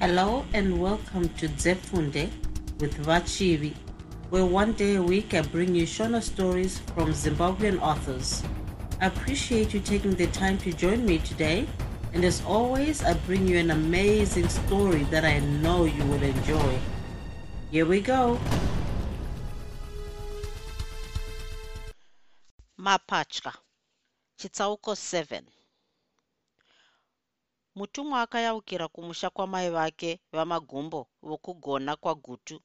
Hello and welcome to Zefunde with Vachivi, where one day a week I bring you Shona stories from Zimbabwean authors. I appreciate you taking the time to join me today, and as always, I bring you an amazing story that I know you will enjoy. Here we go. mapatya chitsauko 7 mutumwa akayaukira kumusha kwamai vake vamagumbo vokugona kwagutu.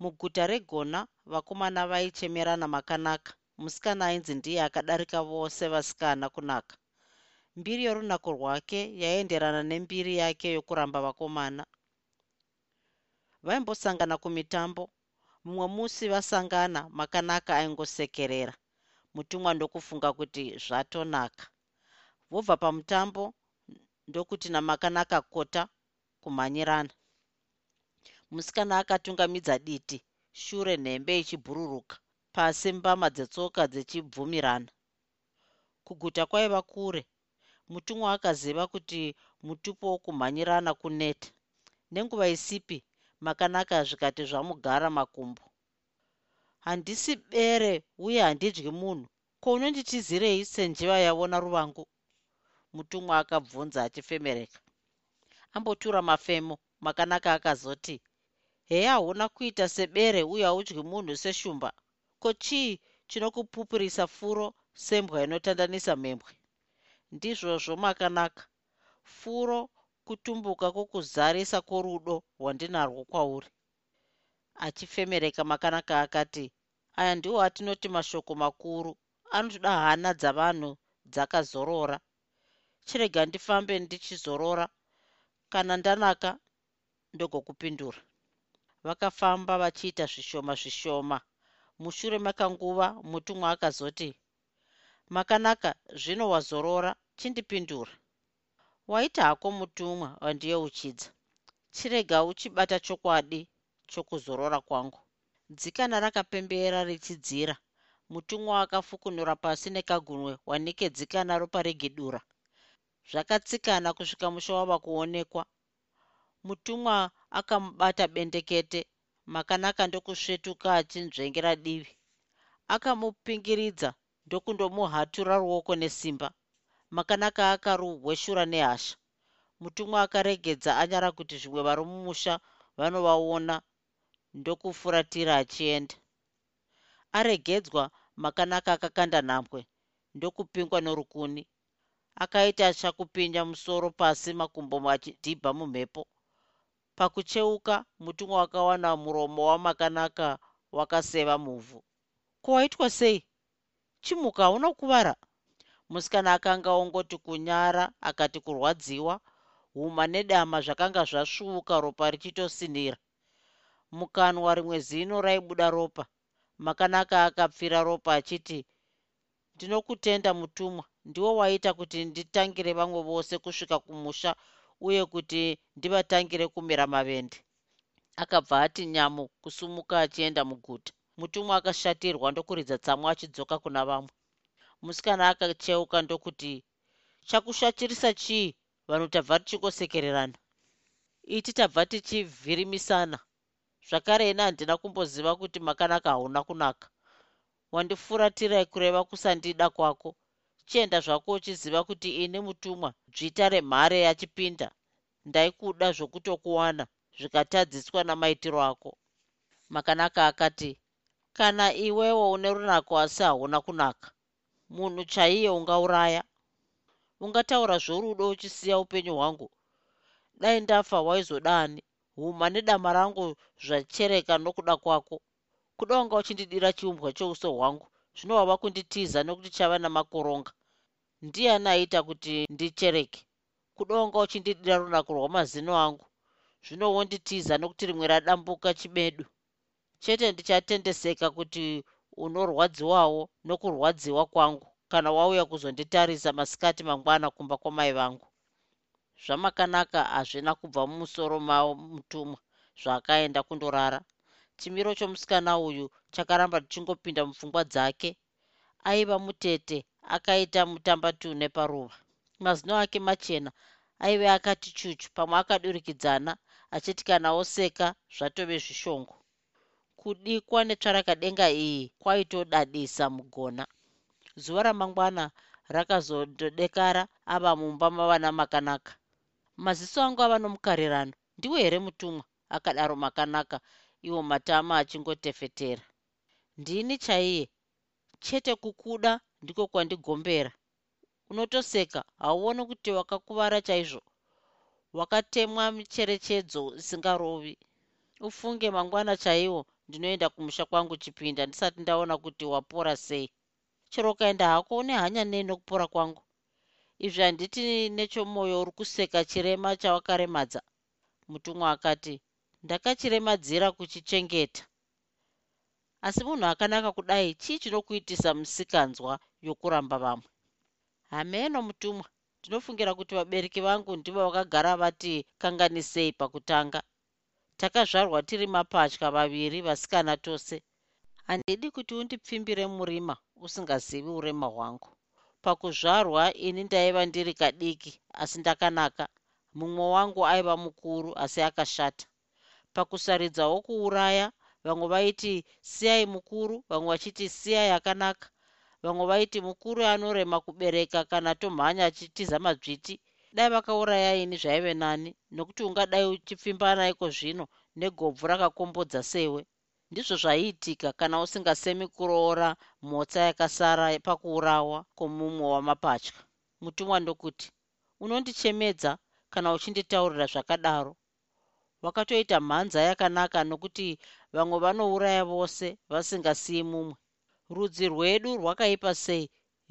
Muguta regona vakomana vaichemerana makanaka. Musikana ainzi ndiye akadarika vose vasikana kunaka. Mbiri yorunako rwake yaienderana nembiri yake yokuramba vakomana. Vaimbosangana kumitambo. Mumwe musi vasangana makanaka aingosekerera. Mutumwa ndokufunga kuti zvatonaka. Vobva pamutambo ndokuti namakanaka kota kumhanyirana. Musikana akatungamidza diti shure nhembe ichibhururuka pasi mbama dzetsoka dzichibvumirana kuguta kwaiva kure mutumwa akaziva kuti mutupo wokumhanyirana kuneta nenguva isipi makanaka zvikati zvamugara makumbo. Handisi bere uye handidyi munhu. Ko unonditizirei senjiva yaona ruvangu mutumwa akabvunza achifemereka. Ambotura mafemo makanaka akazoti heya hauna kuita sebere uye haudyi munhu seshumba. Ko chii chinokupupurisa furo sembwa inotandanisa mhembwe? Ndizvozvo makanaka. Furo kutumbuka kwokuzarisa kworudo rwandinarwo kwauri. Achifemereka makanaka akati aya ndiwo atinoti mashoko makuru. Anotoda hana dzavanhu dzakazorora chirega ndifambe ndichizorora. Kana ndanaka ndogokupindura. Vakafamba vachiita zvishoma zvishoma. Mushure makanguva mutumwa akazoti makanaka zvino wazorora chindipindura. Waita hako mutumwa wandiyeuchidza chirega uchibata chokwadi chokuzorora kwangu. Dzikana rakapembera richidzira. Mutumwa akafukunura pasi nekagunwe wanike dzikana ropa regedura zvakatsikana kusvika musha wava kuonekwa. Mutumwa akamubata bendekete makanaka ndokusvetuka achinzvengera divi. Akamupingiridza ndokundomuhatura ruoko nesimba. Makanaka akaruhweshura nehasha. Mutumwa akaregedza anyara kuti zvimwe vari mumusha vanovaona ndokufuratira achienda. Aregedzwa makanaka akakanda nhambwe ndokupingwa norukuni akaita chakupinja musoro pasi makumbo achidhibha mumhepo. Pakucheuka mutumwa wakawana muromo wamakanaka wakaseva muvhu. Ko waitwa sei? Chimuka hauna kuvara. Musikana akanga ongoti kunyara akati kurwadziwa huma nedama zvakanga zvasvuuka ropa richitosinira. Mukanwa rimwe zino raibuda ropa. Makanaka akapfira ropa achiti ndinokutenda mutumwa ndiwo waita kuti nditangire vamwe vose kusvika kumusha uye kuti ndivatangire kumera mavende. Akabva ati nyamo kusumuka achienda muguta. Mutumwa akashatirwa ndokuridza tsamu achidzoka kuna vamwe. Musikana akacheuka ndokuti chakushatirisa chii? Vanhu tabva tichikosekererana. Iti tabva tichivhirimisana. Zvakare ina handina kumboziva kuti makanaka hauna kunaka. Wandifuratirai kureva kusandida kwako chienda zvako uchiziva kuti ini mutumwa dzvita remhare yachipinda. Ndaikuda zvokutokuwana zvikatadziswa namaitiro ako. Makanaka akati kana iwewo une runako asi hauna kunaka munhu chaiye ungauraya. Ungataura zvorudo uchisiya upenyu hwangu. Dai ndafa waizodani huma nedama rangu zvachereka nokuda kwako. Kuda wanga uchindidira chiumbwa cheuso hwangu zvino wava kunditiza nokuti chava namakoronga ndiani aita kuti ndichereke? Kuda wanga uchindidira runako rwamazino angu. Zvino wonditiza nokuti rimwe radambuka chimedu chete ndichatendeseka kuti unorwadziwawo nokurwadziwa kwangu kana wauya kuzonditarisa masikati mangwana kumba kwamai vangu. Zvamakanaka hazvina kubva mumusoro mavo mutumwa zvaakaenda kundorara. Chimiro chomusikana uyu chakaramba tichingopinda mupfungwa dzake. Aiva mutete akaita mutambatune paruva. Mazino ake machena aive akati chuchu pamwe akadurikidzana achiti kana oseka zvatove zvishongo. Kudikwa netsvarakadenga iyi kwaitodadisa mugona. Zuva ramangwana rakazondodekara ava mumba mavana makanaka. Maziso angu ava nomukarirano ndiwe here mutumwa akadaro makanaka iwo matama achingotefetera. Ndini chaiye? Chete kukuda ndiko kwandigombera. Unotoseka hauoni kuti wakakuvara chaizvo. Wakatemwa micherechedzo isingarovi. Ufunge mangwana chaiwo ndinoenda kumusha kwangu chipinda ndisati ndaona kuti wapora sei. Chero ukaenda hako une hanya nei nokupora kwangu. Izvi handiti nechomwoyo uri kuseka chirema chawakaremadza. Mutumwa akati ndakachiremadzira kuchichengeta. Asi munhu akanaka kudai chii chinokuitisa musikanzwa yokuramba vamwe. Hameno mutumwa. Ndinofungira kuti vabereki vangu ndivo vakagara vati kanganisei pakutanga. Takazvarwa tiri mapatya vaviri vasikana tose. Handidi kuti undipfimbire murima usingazivi urema hwangu. Pakuzvarwa ini ndaiva ndiri kadiki asi ndakanaka. Mumwe wangu aiva mukuru asi akashata. Pakusaridzawo kuuraya vamwe vaiti siyai mukuru vamwe vachiti siyai akanaka vamwe vaiti mukuru anorema kubereka kana tomhanya achitiza madzviti. Dai vakauraya ini zvaive nani nokuti ungadai uchipfimbana iko zvino negobvu rakakombodza sewe. Ndizvo zvaiitika kana usingasemi kuroora mhotsa yakasara pakuurawa kwomumwe wamapatya. Mutumwa ndokuti unondichemedza kana uchinditaurira zvakadaro. Wakatoita mhanza yakanaka nokuti vamwe vanouraya vose vasingasiyi mumwe rudzi rwedu rwakaipa sei?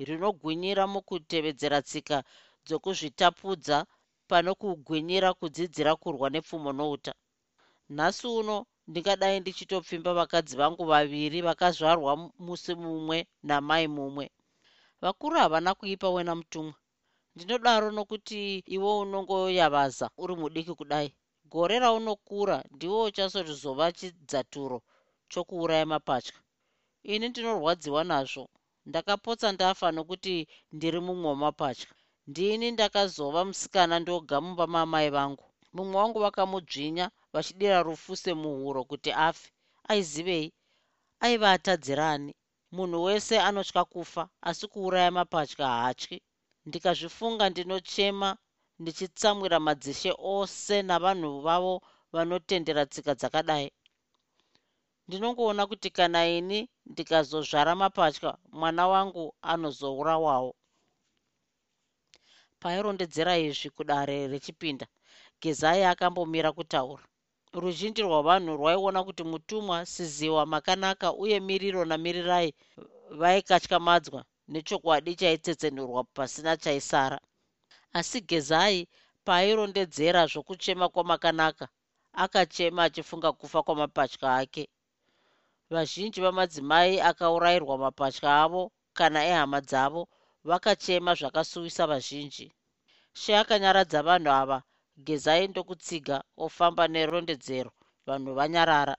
Rinogwinyira mukutevedzera tsika dzokuzvitapudza pano kugwinyira kudzidzira kurwa nepfumo nouta. Nhasi uno ndingadai ndichitopfimba vakadzi vangu vaviri vakazvarwa musi mumwe namai mumwe. Vakuru havana kuipa wena mutumwa. Ndinodaro nokuti iwe unongoyavaza uri mudiki kudai. Gore raunokura ndiwo uchazotizova chidzaturo chokuuraya mapatya ini ndinorwadziwa nazvo. Ndakapotsa ndafa nokuti ndiri mumwe wamapatya. Ndini ndakazova musikana ndoga mumba maamai vangu. Mumwe wangu vakamudzvinya vachidira rufuse muhuro kuti afe. Aizivei? Aiva atadzirani. Munhu wese anotya kufa asi kuuraya mapatya haatyi. Ndikazvifunga ndinochema ndichitsamwira madzishe ose navanhu vavo vanotendera tsika dzakadai. Ndinongoona kuti kana ini ndikazozvara mapatya mwana wangu anozourawawo. Pairondedzera izvi kudare rechipinda gezai akambomira kutaura. Ruzhinji rwavanhu rwaiona kuti mutumwa siziwa makanaka uye miriro namirirai vaikatyamadzwa nechokwadi chaitsetsenurwa pasina chaisara. Asi gezai paairondedzera zvokuchema kwamakanaka akachema achifunga kufa kwamapatya ake vazhinji vamadzimai akaurayirwa mapatya avo kana ehama dzavo vakachema zvakasuwisa vazhinji. She akanyaradza vanhu ava gezai ndokutsiga ofamba nerondedzero vanhu vanyarara.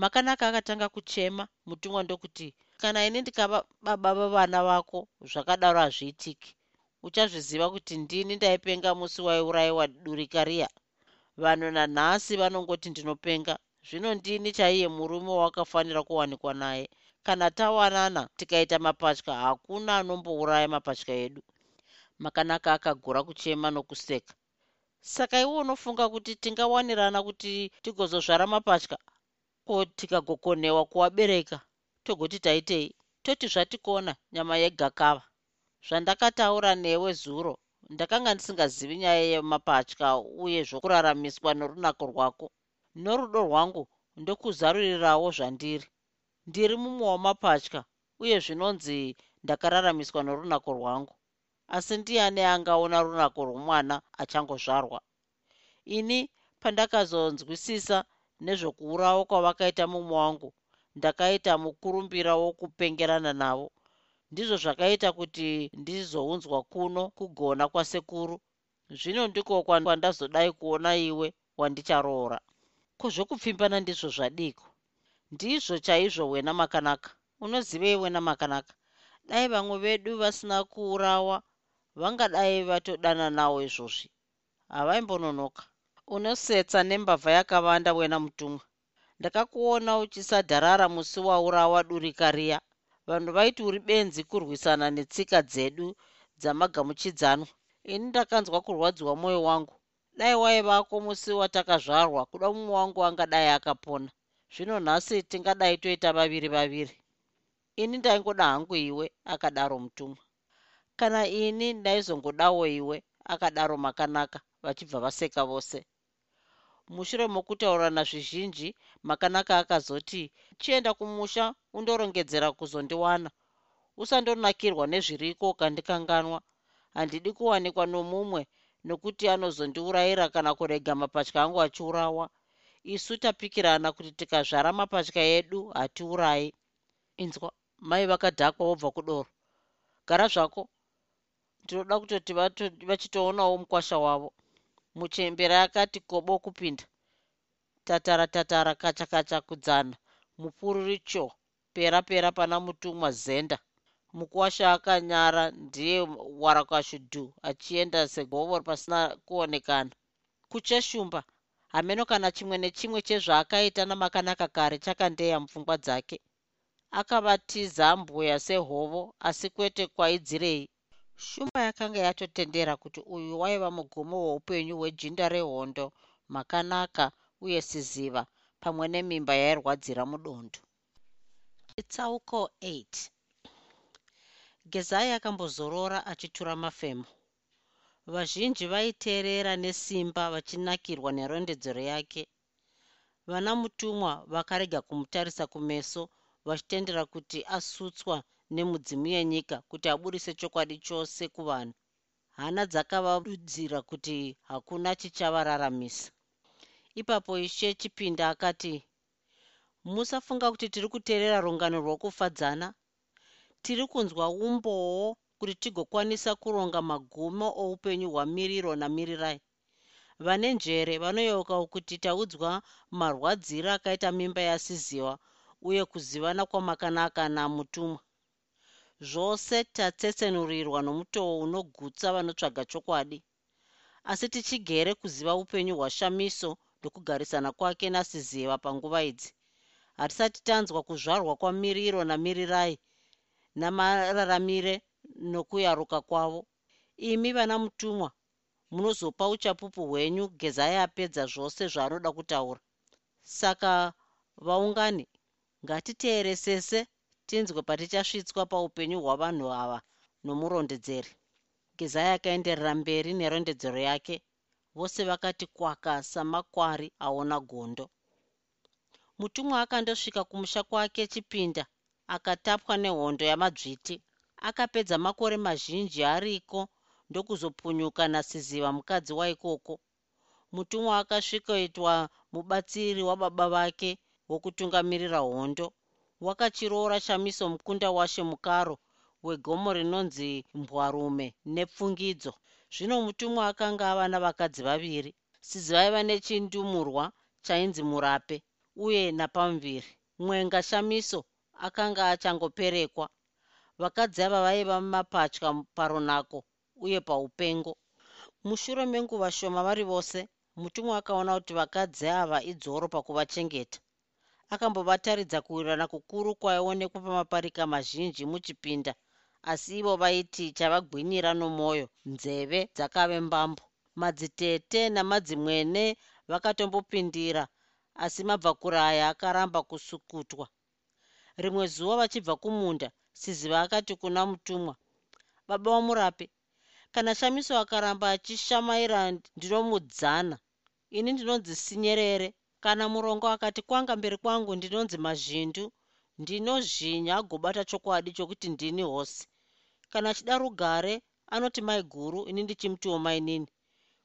Makanaka akatanga kuchema mutumwa ndokuti kana ini ndikava baba vevana vako zvakadaro hazviitiki. Uchazviziva kuti ndini ndaipenga musi waiurayiwa durika riya? Vanhu nanhasi vanongoti ndinopenga zvino ndini chaiye murume wakafanira kuwanikwa naye. Kana tawanana tikaita mapatya hakuna anombouraya mapatya edu. Makanaka akagura kuchema nokuseka. Saka iwe unofunga kuti tingawanirana kuti tigozozvara mapatya? Ko tikagokonewa kuvabereka togoti taitei? Toti zvatikona nyama yegakava zvandakataura newe zuro ndakanga ndisingazivi nyaya yemapatya uye zvokuraramiswa norunako rwako norudo rwangu ndokuzarurirawo zvandiri. Ndiri mumwe wamapatya uye zvinonzi ndakararamiswa norunako rwangu. Asi ndiani angaona runako rwomwana achangozvarwa? Ini pandakazonzwisisa nezvokuurawo kwavakaita mumwe wangu ndakaita mukurumbira wokupengerana navo. Ndizvo zvakaita kuti ndizounzwa kuno kugona kwasekuru. Zvino ndiko kwandazodai kuona iwe wandicharoora kuzvokupfimbana ndizvo zvadiko. Ndizvo chaizvo wena makanaka. Unozivei wena makanaka. Dai vamwe vedu vasina kuurawa vangadai vatodana nawo izvozvi. Havaimbononoka. Unosetsa nembavha yakavanda wena mutumwa. Ndakakuona uchisadharara musi waurawa durika riya. Vanhu vaiti uri benzi kurwisana netsika dzedu dzamagamuchidzanwa. Ini ndakanzwa kurwadziwa mwoyo wangu dai waivako musi watakazvarwa kuda mumwe wangu angadai akapona. Zvino nhasi tingadai toita vaviri vaviri. Ini ndaingoda hangu iwe akadaro mutumwa. Kana ini ndaizongodawo iwe akadaro makanaka vachibva vaseka vose. Mushure mokutaurirana zvizhinji makanaka akazoti chienda kumusha undorongedzera kuzondiwana. Usandonakirwa nezviriko kandikanganwa. Handidi kuwanikwa nomumwe nokuti anozondiurayira kana kurega mapatya angu achiurawa. Isu tapikirana kuti tikazvara mapatya edu hatiurayi inzwa mai vakadhakwa wobva kudoro. Gara zvako. Ndinoda kutoti vachitoonawo mukwasha wavo. Muchembera akati kobo kupinda. Tatara tatara kacha kacha kudzana. Mupururi cho pera pera pana mutumwa zenda mukwasha akanyara ndiye warakashudhu achienda segovo pasina kuonekana. Kucheshumba hameno kana chimwe nechimwe chezvaakaita namakanaka kare chakandeya mupfungwa dzake. Akavatiza mbuya sehovo asi kwete kwaidzirei. Shumba yakanga yatotendera kuti uyu waiva mugomo weupenyu hwejinda rehondo makanaka uye siziva pamwe nemimba yairwadzira mudondo chitsauko 8 gezai akambozorora achitura mafemo. Vazhinji vaiteerera nesimba vachinakirwa nerondedzero yake. Vana mutumwa vakarega kumutarisa kumeso vachitendera kuti asutswa nemudzimu yenyika kuti aburise chokwadi chose kuvanhu. Hana dzakavadudzira kuti hakuna chichavararamisa. Ipapo ishe chipinda akati musafunga kuti tiri kuteerera rungano rwokufadzana tiri kunzwa umbowo kuti tigokwanisa kuronga magumo oupenyu hwamiriro namirirai vane njere vanoyeuka kuti taudzwa marwadziro akaita mimba yasiziwa uye kuzivana kwamakanaka namutumwa. Zvose tatsetsenurirwa nomutoo unogutsa vanotsvaga chokwadi. Asi tichigere kuziva upenyu hwashamiso ndokugarisana kwake nasiziva panguva idzi. Hatisati tanzwa kuzvarwa kwamiriro namirirai namararamire nokuyaruka kwavo. Imi vana mutumwa munozopa uchapupu hwenyu gezai apedza zvose zvaanoda kutaura. Saka vaungani ngatiteeresese tinzwe patichasvitswa paupenyu hwavanhu ava nomurondedzeri. Gezai akaenderera mberi nerondedzero yake. Vose vakati kwaka samakwari aona gondo. Mutumwa akandosvika kumusha kwake chipinda akatapwa nehondo yamadzviti akapedza makore mazhinji ariko ndokuzopunyuka nasiziva mukadzi waikoko mutumwa akasvikoitwa mubatsiri wababa vake wokutungamirira hondo. Wakachiroora shamiso mukunda washe mukaro wegomo rinonzi mbwarume nepfungidzo. Zvino mutumwa akanga ava navakadzi vaviri. Sizivaiva nechindumurwa chainzi murape uye napamuviri. Mwenga shamiso akanga achangoperekwa. Vakadzi ava vaiva mumapatya paronako uye paupengo. Mushure menguva shoma vari vose mutumwa akaona kuti vakadzi ava idzoro pakuvachengeta. Akambovataridza kuwirirana kukuru kwaionekwa pamaparika mazhinji muchipinda asi ivo vaiti chavagwinyira nomwoyo nzeve dzakave mbambo. Madzitete namadzimwene vakatombopindira asi mabvakura aya akaramba kusukutwa rimwe zuva vachibva kumunda siziva akati kuna mutumwa baba vamurapi kana shamiso akaramba achishamaira ndinomudzana ini ndinonzi sinyerere. Kana murongo akati kwanga mberi kwangu ndinonzi mazhindu ndinozhinya agobata chokwadi chokuti ndini hosi. Kana achida rugare anoti mai guru ini ndichimutiwo mainini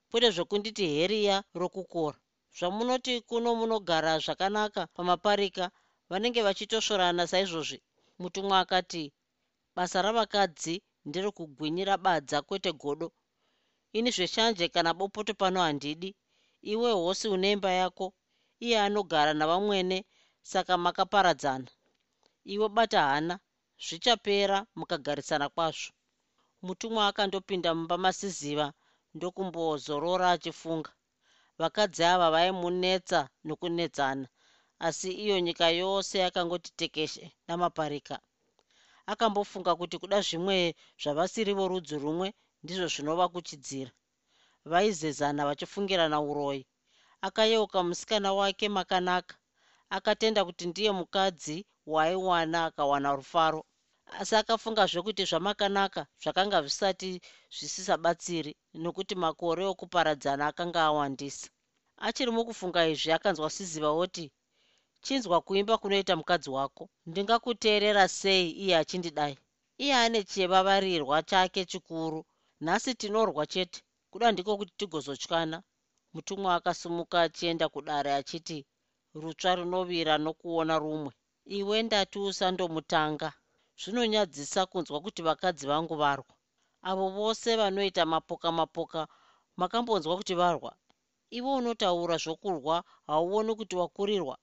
kwete zvekunditi heriya rokukora. Zvamunoti kuno munogara zvakanaka pamaparika vanenge vachitosvorana saizvozvi. Mutumwa akati basa ravakadzi nderekugwinyira badza kwete godo. Ini zveshanje kana bopoto pano handidi. Iwe hosi une imba yako iye anogara navamwene saka makaparadzana. Iwe bata hana zvichapera mukagarisana kwazvo. Mutumwa akandopinda mumba masiziva ndokumbozorora achifunga. Vakadzi ava vaimunetsa nokunetsana asi iyo nyika yose yakangoti tekeshe namaparika. Akambofunga kuti kuda zvimwe zvavasiri vorudzi rumwe ndizvo zvinova kuchidzira. Vaizezana vachifungirana uroyi akayeuka musikana wake makanaka. Akatenda kuti ndiye mukadzi waaiwana akawana rufaro. Asi akafungazve kuti zvamakanaka zvakanga zvisati zvisisabatsiri nokuti makore okuparadzana akanga awandisa. Achiri mukufunga izvi akanzwa siziva oti chinzwa kuimba kunoita mukadzi wako. Ndingakuteerera sei iye achindidai? Iye ane chevavarirwa chake chikuru nhasi tinorwa chete. Kuda ndiko kuti tigozotyana? Mutumwa akasimuka achienda kudare achiti rutsva runovira nokuona rumwe. Iwe ndati usandomutanga. Zvinonyadzisa kunzwa kuti vakadzi vangu varwa. Avo vose vanoita mapoka mapoka makambonzwa kuti varwa. Ivo unotaura zvokurwa hauoni kuti wakurirwa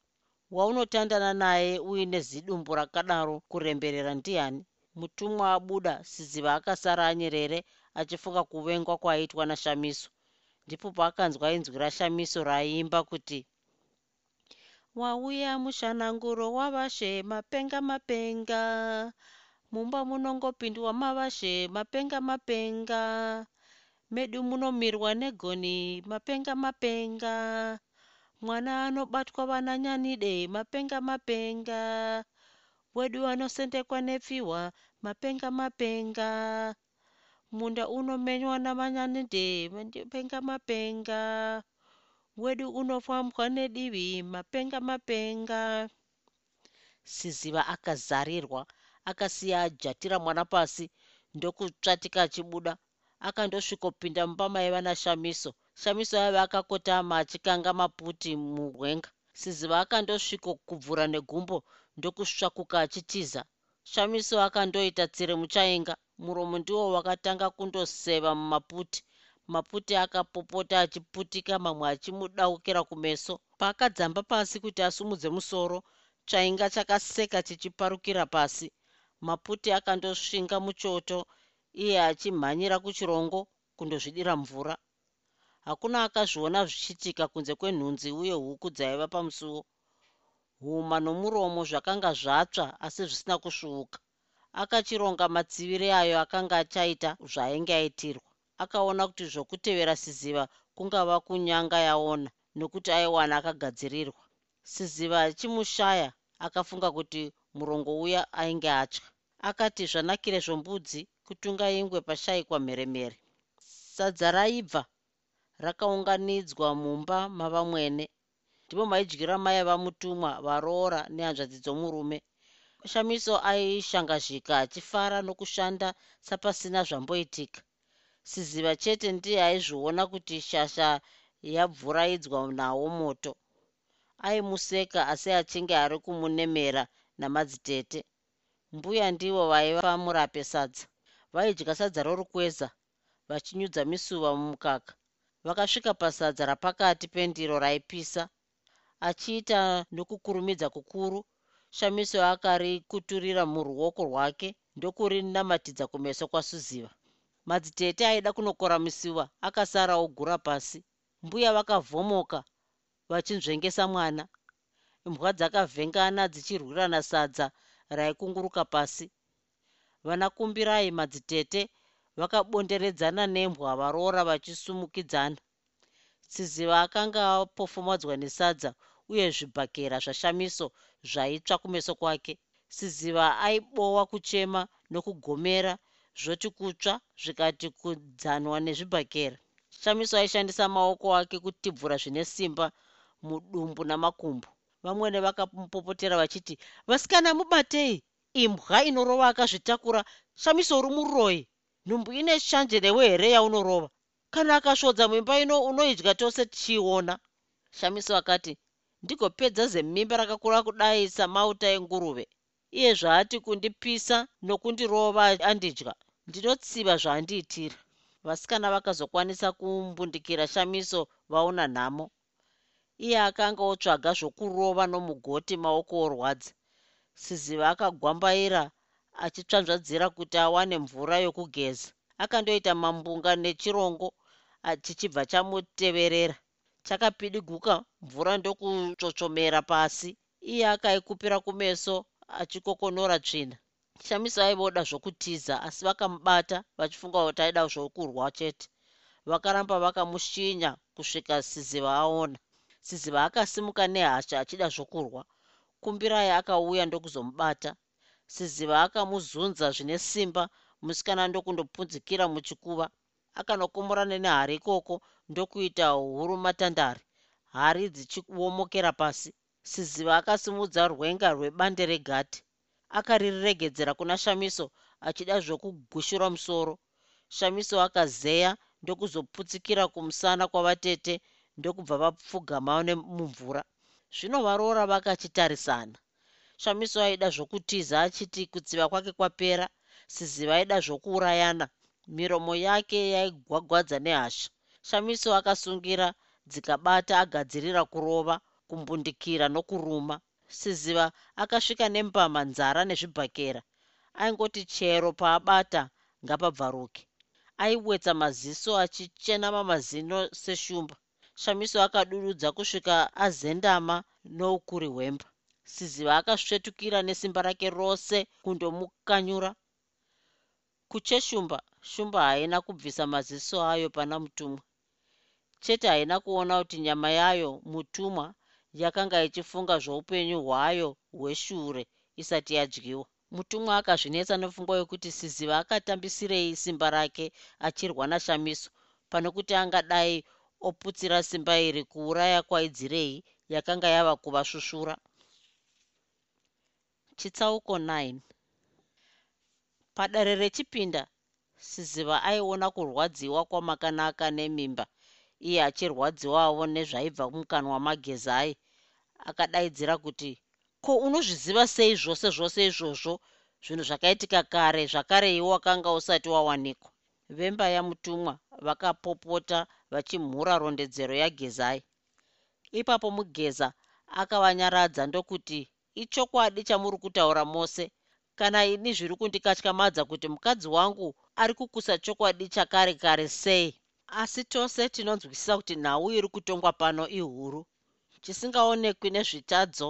waunotandana naye uine zidumbu rakadaro kuremberera ndiani? Mutumwa abuda siziva akasara anyerere achifunga kuvengwa kwaiitwa nashamiso. Ndipo paakanzwa inzwi rashamiso raiimba kuti wauya mushananguro wavashe mapenga mapenga mumba munongopindwa mavashe mapenga mapenga medu munomirwa negoni mapenga mapenga mwana anobatwa vananyanide mapenga mapenga. Wedu anosendekwa nepfihwa mapenga mapenga. Munda unomenywa namanyanide mapenga mapenga. Wedu unofambwa nedivi mapenga mapenga. Siziva akazarirwa akasiya ajatira mwana pasi ndokutsvatika achibuda akandosvikopinda mumba maiva nashamiso shamiso aiva akakotama achikanga maputi mugwenga siziva akandosvikokubvura negumbo ndokusvakuka achitiza shamiso akandoita tsire muchainga. Muromo ndiwo wakatanga kundoseva mumaputi. Maputi akapopota achiputika mamwe achimudaukira kumeso. Paakadzamba pasi kuti asumudze musoro chainga chakaseka chichiparukira pasi. Maputi akandosvinga muchoto iye achimhanyira kuchirongo kundozvidira mvura hakuna akazviona zvichiitika kunze kwenhunzi uye huku dzaiva pamusuwo huma nomuromo zvakanga zvatsva asi zvisina kusvuuka. Akachironga matsiviri ayo akanga achaita zvaainge aitirwa. Akaona kuti zvokutevera siziva kungava kunyanga yaona nokuti aiwana akagadzirirwa. Siziva achimushaya akafunga kuti murongo uya ainge atya akati zvanakire zvombudzi kutunga ingwe pashayikwa mheremhere. Sadza raibva rakaunganidzwa mumba mavamwene. Ndipo maidyira maiva mutumwa varoora nehanzvadzi dzomurume shamiso aishangazhika achifara nokushanda sapasina zvamboitika. Siziva chete ndiye aizviona kuti shasha yabvuraidzwa nawo moto. Aimuseka asi achinge ari kumunemera namadzitete. Mbuya ndivo vaiva murape sadza. Vaidya sadza rorukweza vachinyudza misuva mumukaka vakasvika pasadza rapakati pendiro raipisa achiita nokukurumidza kukuru. Shamiso akarikuturira muruoko rwake ndokurinamatidza kumeso kwasuziva. Madzitete aida kunokora misuva akasara ogura pasi. Mbuya vakavhomoka vachinzvengesa mwana. Imbwa dzakavhengana dzichirwirana sadza raikunguruka pasi. Vanakumbirai madzitete vakabonderedzana nembwa varoora vachisumukidzana. Siziva akanga apofomadzwa nesadza uye zvibhakera zvashamiso zvaitsva kumeso kwake. Siziva aibowa kuchema nokugomera zvoti kutsva zvikati kudzanwa nezvibhakera. Shamiso aishandisa maoko ake kutibvura zvine simba mudumbu namakumbo. Vamwene vakamupopotera vachiti vasikana mubatei! Imbwa inorova akazvitakura. Shamiso uri muroyi nhumbu ine shanje newe here yaunorova. Kana akasvodza muimba ino unoidya tose tichiiona. Shamiso akati ndigopedza zemimba rakakura kudai samauta enguruve iye zvaati kundipisa nokundirova andidya. Ndinotsiva zvaandiitira. Vasikana vakazokwanisa kumbundikira shamiso vaona nhamo. Iye akanga otsvaga zvokurova nomugoti maoko orwadza. Siziva akagwambaira achitsvanzvadzira kuti awane mvura yokugeza. Akandoita mambunga nechirongo chichibva chamuteverera. Chakapidiguka mvura ndokutsvotsvomera pasi. Iye akaikupira kumeso achikokonora tsvina. Shamiso aivoda zvokutiza asi vakamubata vachifunga kuti aida zvokurwa chete. Vakaramba vakamushinya kusvika siziva aona. Siziva akasimuka nehasha achida zvokurwa. Kumbirai akauya ndokuzomubata siziva akamuzunza zvine simba musikana ndokundopunzikira muchikuva. Akanokomorana nehari ikoko ndokuita huru matandare hari dzichiomokera pasi. Siziva akasimudza rwenga rwebande regati. Akariregedzera kuna shamiso achida zvokugushura musoro. Shamiso akazeya ndokuzoputsikira kumusana kwavatete ndokubva vapfugama nemumvura. Zvino varoora vakachitarisana shamiso aida zvokutiza achiti kutsiva kwake kwapera siziva aida zvokuurayana. Miromo yake yaigwagwadza nehasha. Shamiso akasungira dzikabata agadzirira kurova kumbundikira nokuruma. Siziva akasvika nembama nzara nezvibhakera. Aingoti chero paabata ngapabvaruke. Aiwetsa maziso achichena mamazino seshumba. Shamiso akadududza kusvika azendama noukuri hwemba siziva akasvetukira nesimba rake rose kundomukanyura. Kucheshumba shumba haina kubvisa maziso ayo pana mutumwa. Chete haina kuona kuti nyama yayo mutumwa yakanga ichifunga zvoupenyu hwayo hweshure isati yadyiwa. Mutumwa akazvinetsa nepfungwa yokuti siziva akatambisirei simba rake achirwa nashamiso pano kuti angadai oputsira simba iri kuuraya kwaidzirei yakanga yava kuvasvushura chitsauko 9 padare rechipinda siziva aiona kurwadziwa kwamakanaka nemimba iye achirwadziwawo nezvaibva mukanwa magezai akadaidzira kuti ko unozviziva sei zvose zvose izvozvo? Zvinhu zvakaitika kare zvakare iwo wakanga usati wawanikwa. Vemba yamutumwa vakapopota vachimhura rondedzero yagezai. Ipapo mugeza akavanyaradza ndokuti ichokwadi chamuri kutaura mose. Kana ini zviri kundikatyamadza kuti mukadzi wangu ari kukusa chokwadi chakare kare sei? Asi tose tinonzwisisa kuti nhau iri kutongwa pano ihuru. Chisingaonekwi nezvitadzo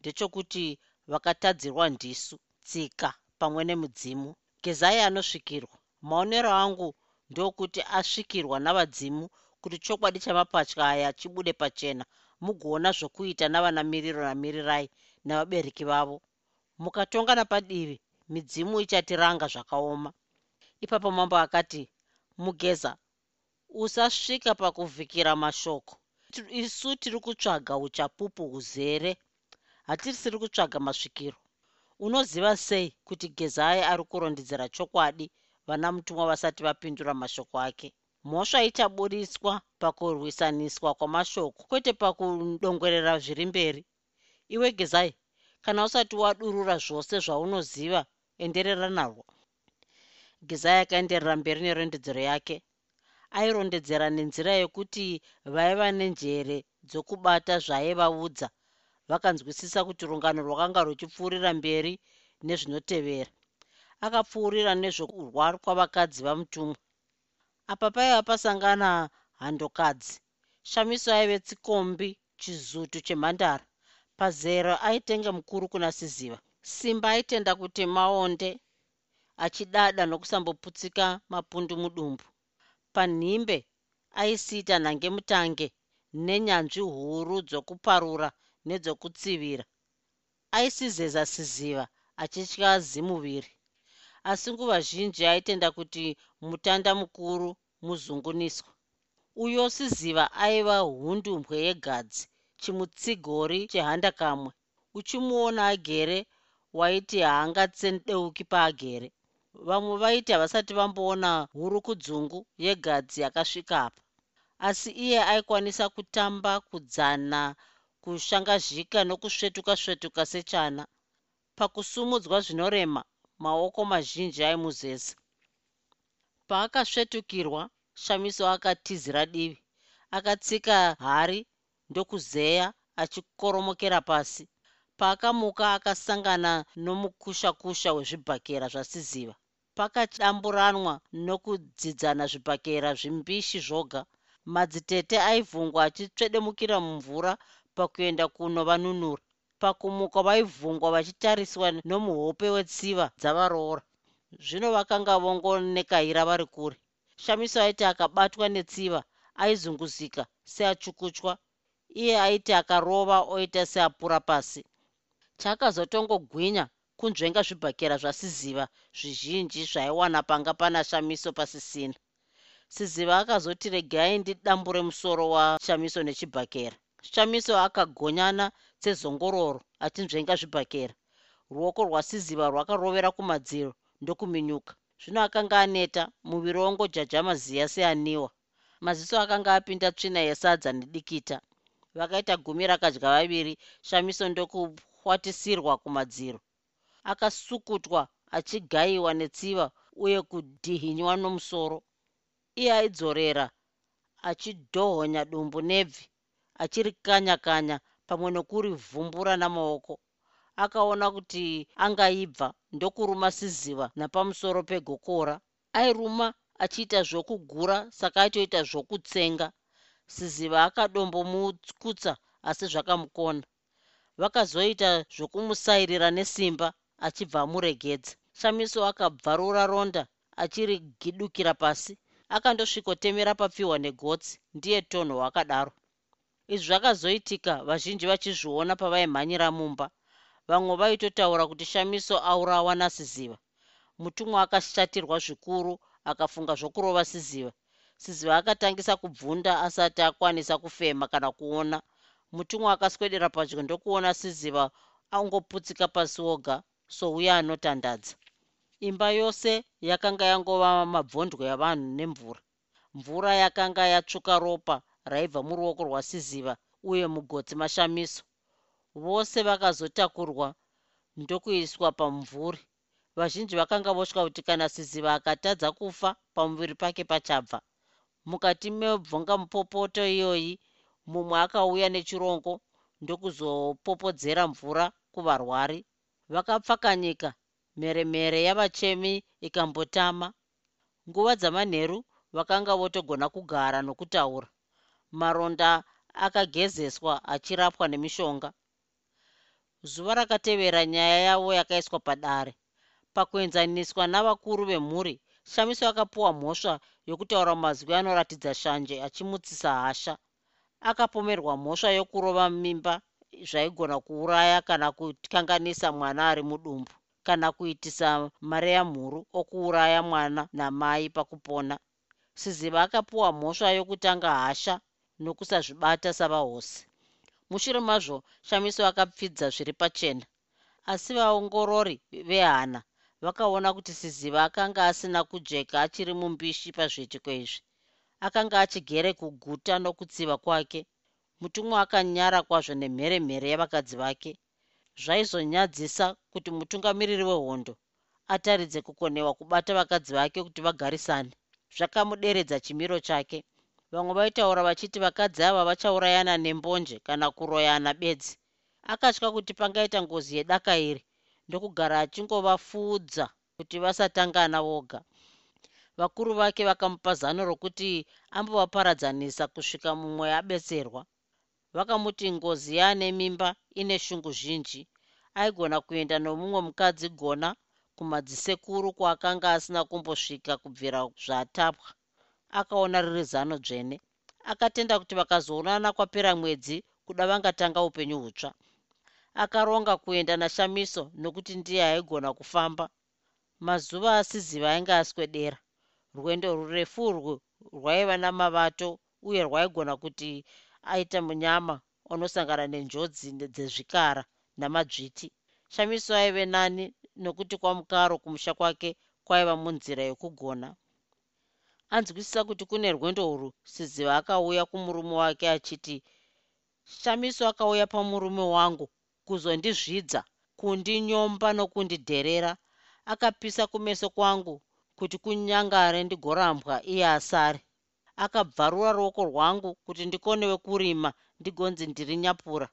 ndechokuti vakatadzirwa ndisu tsika pamwe nemudzimu. Gezai anosvikirwa. Maonero angu ndokuti asvikirwa navadzimu kuti chokwadi chamapatya aya chibude pachena mugoona zvokuita navanamiriro namirirai navabereki vavo. Mukatongana padivi midzimu ichatiranga zvakaoma. Ipapo mambo akati mugeza usasvika pakuvhikira mashoko. Isu tiri kutsvaga uchapupu huzere. Hatisiri kutsvaga masvikiro. Unoziva sei kuti gezai ari kurondedzera chokwadi vana mutumwa vasati vapindura mashoko ake? Mhosva ichaburiswa pakurwisaniswa kwamashoko kwete pakudongwerera zviri mberi iwe gezai kana usati wadurura zvose zvaunoziva enderera narwo gezai akaenderera mberi nerondedzero yake airondedzera nenzira yekuti vaiva nenjere dzokubata zvaivaudza vakanzwisisa kuti rungano rwakanga ruchipfuurira mberi nezvinotevera. Akapfuurira nezvokurwa kwavakadzi vamutumwa. Apa paiva pasangana handokadzi. Shamiso aive tsikombi chizutu chemhandara pazero aitenga mukuru kuna siziva. Simba aitenda kuti maonde achidada nokusamboputsika mapundu mudumbu. Panhimbe aisiita nhangemutange nenyanzvi huru dzokuparura nedzokutsivira. Aisizeza siziva achitya zimuviri. Asi nguva zhinji aitenda kuti mutanda mukuru muzunguniswa. Uyo siziva aiva hundumbwe yegadzi chimutsigori chehanda kamwe uchimuona agere waiti haangatsendeuki paagere. Vamwe vaiti havasati vamboona hurukudzungu yegadzi yakasvika apa. Asi iye aikwanisa kutamba kudzana kushangazhika nokusvetuka svetuka sechana. Pakusumudzwa zvinorema maoko mazhinji aimuzeza paakasvetukirwa shamiso akatizira divi. Akatsika hari ndokuzeya achikoromokera pasi. Paakamuka akasangana nomukushakusha wezvibhakera zvasiziva. Pakadamburanwa nokudzidzana zvibhakera zvimbishi zvoga madzitete aivhungwa achitsvedemukira mumvura pakuenda kunovanunura pakumuka vaivhungwa vachitariswa nomuhope wetsiva dzavaroora. Zvino vakanga vongonekaira vari kure. Shamiso aiti akabatwa netsiva aizunguzika seachukuchwa iye aiti akarova oita seapura pasi. Chakazotongogwinya kunzvenga zvibhakera zvasiziva zvizhinji zvaiwana panga pana shamiso pasisina. Siziva akazoti regai ndidambure musoro washamiso nechibhakera. Shamiso akagonyana sezongororo achinzvenga zvibhakera. Ruoko rwasiziva rwakarovera kumadziro ndokuminyuka. Zvino akanga aneta muviri wongojajama ziya seaniwa. Maziso akanga apinda tsvina yesadza nedikita vakaita gumi rakadya vaviri shamiso ndokuhwatisirwa kumadziro. Akasukutwa achigayiwa netsiva uye kudhihinywa nomusoro. Iye aidzorera achidhohonya dumbu nebvi achirikanya kanya pamwe nokurivhumbura namaoko. Akaona kuti angaibva ndokuruma siziva napamusoro pegokora. Airuma achiita zvokugura saka aitoita zvokutsenga siziva akadombomukutsa asi zvakamukona. Vakazoita zvokumusairira nesimba achibva amuregedza shamiso akabvarura ronda achirigidukira pasi akandosvikotemera papfihwa negotsi ndiye tonho wakadaro. Izvi zvakazoitika vazhinji vachizviona pavaimhanyira mumba. Vamwe vaitotaura kuti shamiso aurawa nasiziva. Mutumwa akashatirwa zvikuru akafunga zvokurova siziva siziva akatangisa kubvunda asati akwanisa kufema kana kuona. Mutumwa akaswedera padyo ndokuona siziva angoputsika pasi oga souya anotandadza. Imba yose yakanga yangova mabvondwe avanhu nemvura. Mvura yakanga yatsvuka ropa raibva muruoko rwasiziva uye mugotsi mashamiso. Vose vakazotakurwa ndokuiswa pamumvuri. Vazhinji vakanga votya kuti kana siziva akatadza kufa pamuviri pake pachabva mukati mebvonga mupopoto iyoyi mumwe akauya nechirongo ndokuzopopodzera mvura kuvarwari. Vakapfakanyika mheremhere yavachemi ikambotama. Nguva dzamanheru vakanga votogona kugara nokutaura. Maronda akagezeswa achirapwa nemishonga. Zuva rakatevera nyaya yavo yakaiswa padare. Pakuenzaniswa navakuru vemhuri shamiso akapiwa mhosva yokutaura mazwi anoratidza shanje achimutsisa hasha. Akapomerwa mhosva yokurova mimba zvaigona kuuraya kana kukanganisa mwana ari mudumbu kana kuitisa mari yamhuru okuuraya mwana namai pakupona. Siziva akapiwa mhosva yokutanga hasha nokusazvibata savahosi. Mushure mazvo shamiso akapfidza zviri pachena asi vaongorori vehana vakaona kuti siziva akanga asina kujeka achiri mumbishi pazviitiko izvi akanga achigere kuguta nokutsiva kwake. Mutumwa akanyara kwazvo nemheremhere yavakadzi vake. Zvaizonyadzisa kuti mutungamiriri wehondo ataridze kukonewa kubata vakadzi vake kuti vagarisane. Zvakamuderedza chimiro chake. Vamwe vaitaura vachiti vakadzi ava vachaurayana nembonje kana kuroyana bedzi. Akatya kuti pangaita ngozi yedaka iri ndokugara achingovafuudza kuti vasatangana voga. Vakuru vake vakamupa zano rokuti ambovaparadzanisa kusvika mumwe abetserwa. Vakamuti ngozi yaane mimba ine shungu zhinji aigona kuenda nomumwe mukadzi gona kumadzisekuru kwaakanga asina kumbosvika kubvira zvatapwa akaona riri zano dzvene akatenda kuti vakazoonana kwapera mwedzi kuda vangatanga upenyu hutsva akaronga kuenda nashamiso nokuti ndiye aigona kufamba. Mazuva asiziva ainge aswedera. Rwendo rurefu urwu rwaiva namavato uye rwaigona kuti aita munyama unosangana nenjodzi dzezvikara namadzviti. Shamiso aive nani nokuti kwamukaro kumusha kwake kwaiva munzira yokugona. Anzwisisa kuti kune rwendo urwu siziva akauya kumurume wake achiti shamiso akauya pamurume wangu kuzondizvidza kundinyomba nokundidherera. Akapisa kumeso kwangu kuti kunyangare ndigorambwa iye asare. Akabvarura ruoko rwangu kuti ndikonewe kurima ndigonzi ndiri nyapura.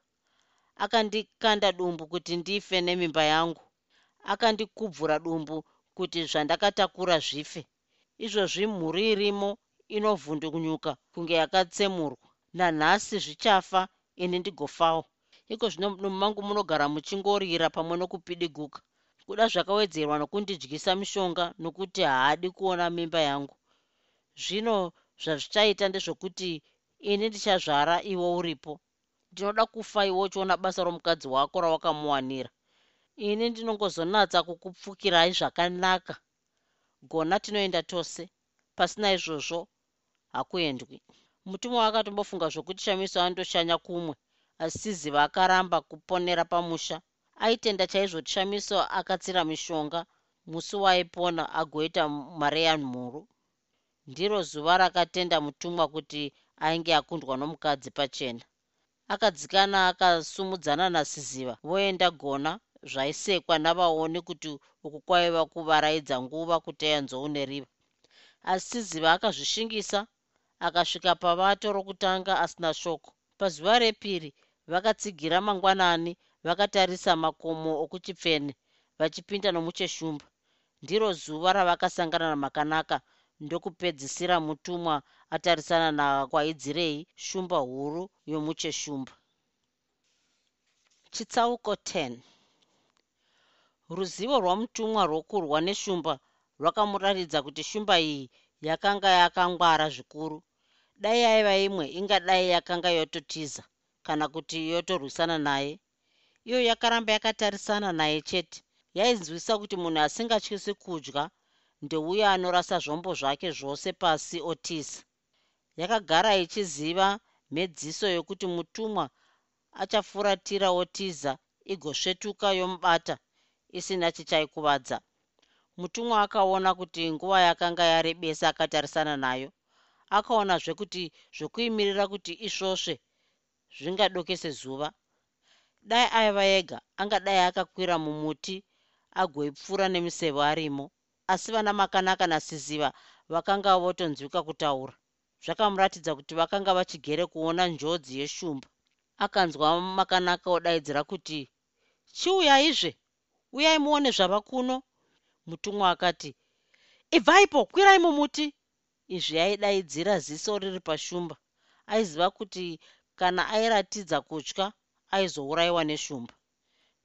Akandikanda dumbu kuti ndife nemimba yangu. Akandikubvura dumbu kuti zvandakatakura zvife. Izvozvi mhuri irimo inovhundunyuka kunge yakatsemurwa. Nanhasi zvichafa ini ndigofawo iko zvino mumangu munogara muchingorira pamwe nokupidiguka. Kuda zvakawedzerwa nokundidyisa mishonga nokuti haadi kuona mimba yangu. Zvino zvazvichaita ndezvokuti ini ndichazvara iwo uripo. Ndinoda kufa iwo uchiona basa romukadzi wako rawakamuwanira. Ini ndinongozonatsa kukupfukirai zvakanaka. Gona tinoenda tose. Pasina izvozvo hakuendwi. Mutumwa akatombofunga zvokuti shamiso andoshanya kumwe asi ziva akaramba kuponera pamusha. Aitenda chaizvo kuti shamiso akatsira mishonga musi waipona agoita mari yanhuru ndiro zuva rakatenda mutumwa kuti ainge akundwa nomukadzi pachena. Akadzikana akasumudzana nasiziva. Voenda gona zvaisekwa navaoni kuti uku kwaiva kuvaraidza nguva kuti ayanzouneriva asi ziva akazvishingisa akasvika pavato rokutanga asina shoko. Pazuva repiri vakatsigira mangwanani vakatarisa makomo okuchipfene vachipinda nomucheshumba. Ndiro zuva ravakasangana namakanaka ndokupedzisira mutumwa atarisana nakwaidzirei shumba huru yomucheshumba. Chitsauko 10 ruzivo rwamutumwa rwokurwa neshumba rwakamuratidza kuti shumba iyi yakanga yakangwara zvikuru. Dai aiva imwe ingadai yakanga yototiza kana kuti yotorwisana naye. Iyo yakaramba yakatarisana naye chete. Yainzwisa kuti munhu asingatyisi kudya ndeuyo anorasa zvombo zvake zvose pasi otiza. Yakagara ichiziva mhedziso yokuti mutumwa achafuratira otiza igosvetuka yomubata isina chichaikuvadza. Mutumwa akaona kuti nguva yakanga yarebesa akatarisana nayo. Akaonazve kuti zvokuimirira kuti isvosve zvingadokese zuva. Dai aiva ega angadai akakwira mumuti agoipfuura nemiseve arimo. Asi vana makanaka nasiziva vakanga votonzwika kutaura. Zvakamuratidza kuti vakanga vachigere kuona njodzi yeshumba. Akanzwa makanaka odaidzira kuti chiuyaizve uyai muone zvava kuno. Mutumwa akati ibvaipo kwirai mumuti. Izvi aidaidzira ziso riri pashumba. Aiziva kuti kana airatidza kutya aizourayiwa neshumba.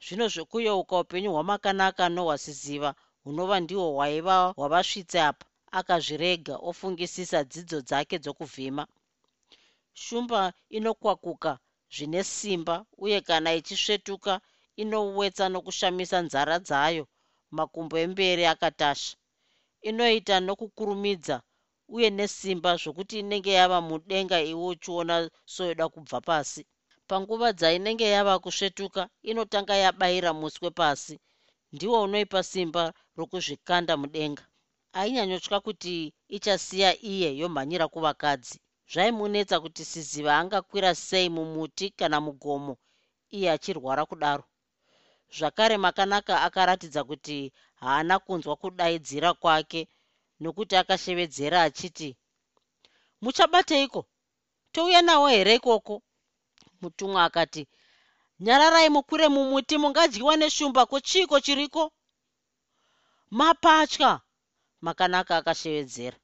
Zvino zvokuyeuka upenyu hwamakanaka nohwasiziva hunova ndihwo hwaiva hwavasvitse apa akazvirega ofungisisa dzidzo dzake dzokuvhima. Shumba inokwakuka zvine simba uye kana ichisvetuka inowetsa nokushamisa nzara dzayo makumbo emberi akatasha inoita nokukurumidza uye nesimba zvokuti inenge yava mudenga iwe uchiona soyoda kubva pasi. Panguva dzainenge yava kusvetuka inotanga yabayira muswe pasi. Ndiwo unoipa simba rokuzvikanda mudenga. Ainyanyotya kuti ichasiya iye yomhanyira kuvakadzi. Zvaimunetsa kuti siziva angakwira sei mumuti kana mugomo iye achirwara kudaro. Zvakare makanaka akaratidza kuti haana kunzwa kudaidzira kwake nokuti akashevedzera achiti muchabateiko? Touya nawo here ikoko? Mutumwa akati nyararai mukwire mumuti mungadyiwa neshumba kuchiiko chiriko? Mapatya! Makanaka akashevedzera.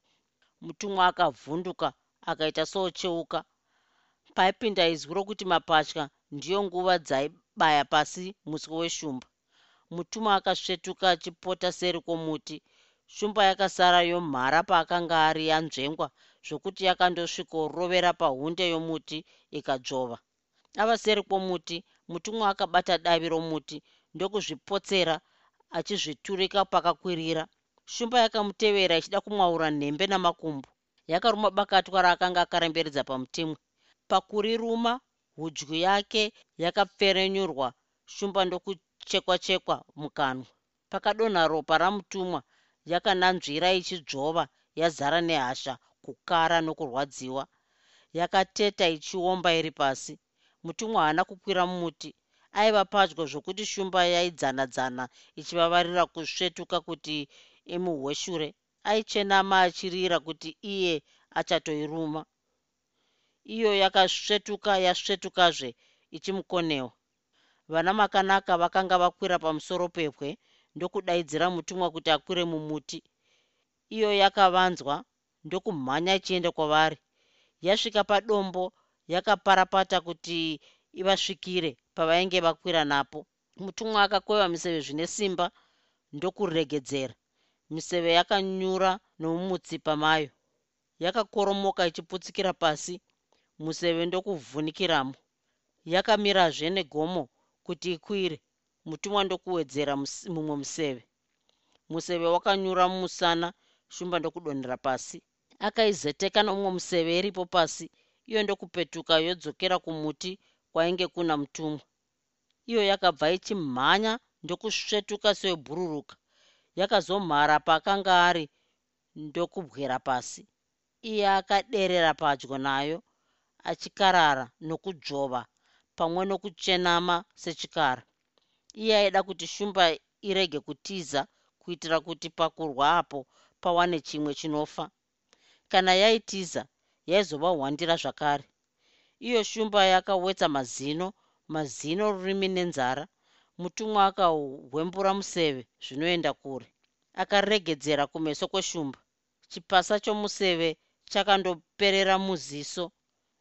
Mutumwa akavhunduka akaita socheuka paipinda izwi rokuti mapatya ndiyo nguva dzaibaya pasi muswe weshumba. Mutumwa akasvetuka achipota seri kwomuti shumba yakasara yomhara paakanga ari yanzvengwa zvokuti yakandosvikorovera pahunde yomuti ikadzvova ava seri kwomuti mutumwa akabata davi romuti ndokuzvipotsera achizviturika pakakwirira. Shumba yakamutevera ichida kumwaura nhembe namakumbo. Yakaruma bakatwa raakanga akaremberedza pamutimwe pakuriruma hudyu yake yakapferenyurwa. Shumba ndokuchekwa chekwa mukanwa. Pakadonha ropa ramutumwa yakananzvira ichidzvova yazara nehasha kukara nokurwadziwa. Yakateta ichiomba iri pasi. Mutumwa haana kukwira mumuti. Aiva padyo zvokuti shumba yaidzana-dzana ichivavarira kusvetuka kuti imuhweshure. Aichenama achirira kuti iye achatoiruma. Iyo yakasvetuka yasvetukazve ichimukonewa. Vana makanaka vakanga vakwira pamusoro pepwe ndokudaidzira mutumwa kuti akwire mumuti. Iyo yakavanzwa ndokumhanya ichienda kwavari. Yasvika padombo yakaparapata kuti ivasvikire pavainge vakwira napo. Mutumwa akakweva miseve zvine simba ndokuregedzera. Miseve yakanyura nomumutsipa mayo yakakoromoka ichiputsikira pasi. Museve ndokuvhunikiramo. Yakamirazve negomo kuti ikwire mutumwa ndokuwedzera mumwe museve. Museve wakanyura mumusana shumba ndokudonhera pasi. Akaizeteka nomumwe museve iripo pasi. Iyo ndokupetuka yodzokera kumuti kwainge kuna mutumwa. Iyo yakabva ichimhanya ndokusvetuka seyobhururuka yakazomhara paakanga ari ndokubwera pasi. Iye akaderera padyo nayo achikarara nokudzvova pamwe nokuchenama sechikara iye aida kuti shumba irege kutiza kuitira kuti pakurwa apo pawane chimwe chinofa. Kana yaitiza yaizova hwandira zvakare. Iyo shumba yakawetsa mazino mazino rurimi nenzara mutumwa akahwembura museve zvinoenda kure. Akaregedzera kumeso kweshumba. Chipasa chomuseve chakandoperera muziso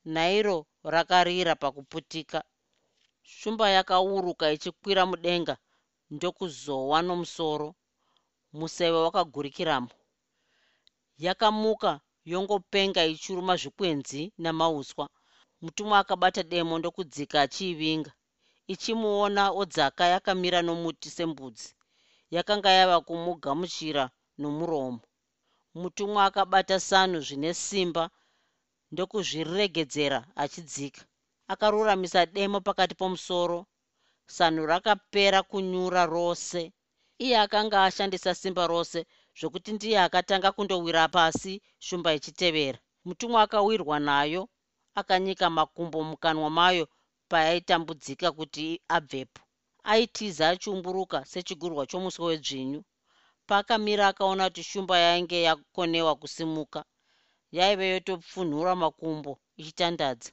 nairo rakarira pakuputika shumba yakauruka ichikwira mudenga ndokuzowa nomusoro. Museve wakagurikiramo. Yakamuka yongopenga ichiruma zvikwenzi namauswa. Mutumwa akabata demo ndokudzika achiivinga. Ichimuona odzaka yakamira nomuti sembudzi. Yakanga yava kumugamuchira nomuromo. Mutumwa akabata sanu zvine simba ndokuzviregedzera achidzika akaruramisa demo pakati pomusoro. Sanu rakapera kunyura rose. Iye akanga ashandisa simba rose zvokuti ndiye akatanga kundowira pasi shumba ichitevera. Mutumwa akawirwa nayo akanyika makumbo mukanwa mayo paaitambudzika kuti abvepo. Aitiza achiumburuka sechigurwa chomuswe wedzvinyu paakamira akaona kuti shumba yainge yakonewa kusimuka yaive yotopfunhura makumbo ichitandadza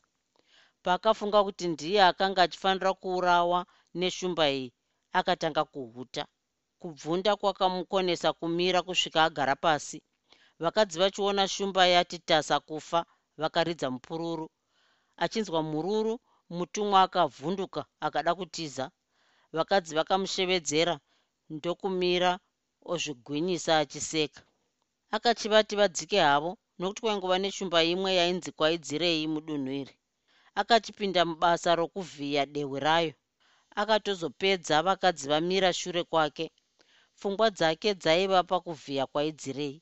paakafunga kuti ndiye akanga achifanira kuurawa neshumba iyi akatanga kuhuta. Kubvunda kwakamukonesa kumira kusvika agara pasi. Vakadzi vachiona shumba yati tasa kufa vakaridza mupururu. Achinzwa mururu mutumwa akavhunduka akada kutiza. Vakadzi vakamushevedzera ndokumira ozvigwinyisa achiseka. Akachivati vadzike havo nokuti kwaingova neshumba imwe yainzi kwaidzirei mudunhu iri akachipinda mubasa rokuvhiya dehwe rayo. Akatozopedza vakadzi vamira shure kwake. Pfungwa dzake dzaiva pakuvhiya kwaidzirei.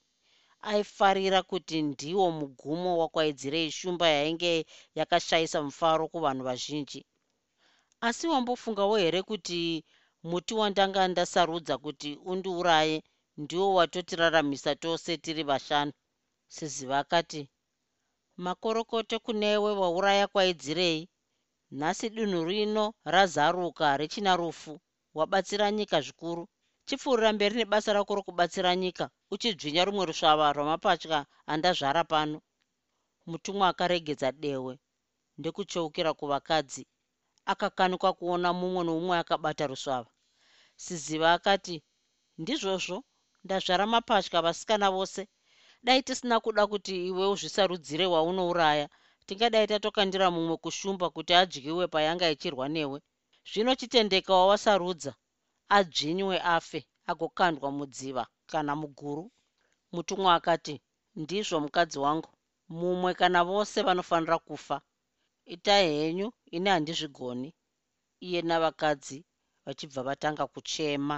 Aifarira kuti ndiwo mugumo wakwaidzirei shumba yainge yakashayisa mufaro kuvanhu vazhinji. Asi wambofungawo here kuti muti wandanga ndasarudza kuti undiuraye? Ndiwo watotiraramisa tose tiri vashanu. Siziva akati makorokoto kunewe wauraya kwaidzirei? Nhasi dunhu rino razaruka richina rufu wabatsira nyika zvikuru. Chipfuurira mberi nebasa rako rokubatsira nyika uchidzvinya rumwe rusvava rwamapatya andazvara pano. Mutumwa akaregedza dehwe ndekucheukira kuvakadzi. Akakanuka kuona mumwe nomumwe akabata rusvava siziva akati ndizvozvo ndazvara mapatya vasikana vose dai tisina kuda kuti iwe uzvisarudzire waunouraya. Tingadai tatokandira mumwe kushumba kuti adyiwe payanga ichirwa newe. Zvino chitendeka wawasarudza adzvinywe afe agokandwa mudziva kana muguru. Mutumwa akati ndizvo mukadzi wangu. Mumwe kana vose vanofanira kufa. Itai henyu ine handizvigoni. Iye navakadzi vachibva vatanga kuchema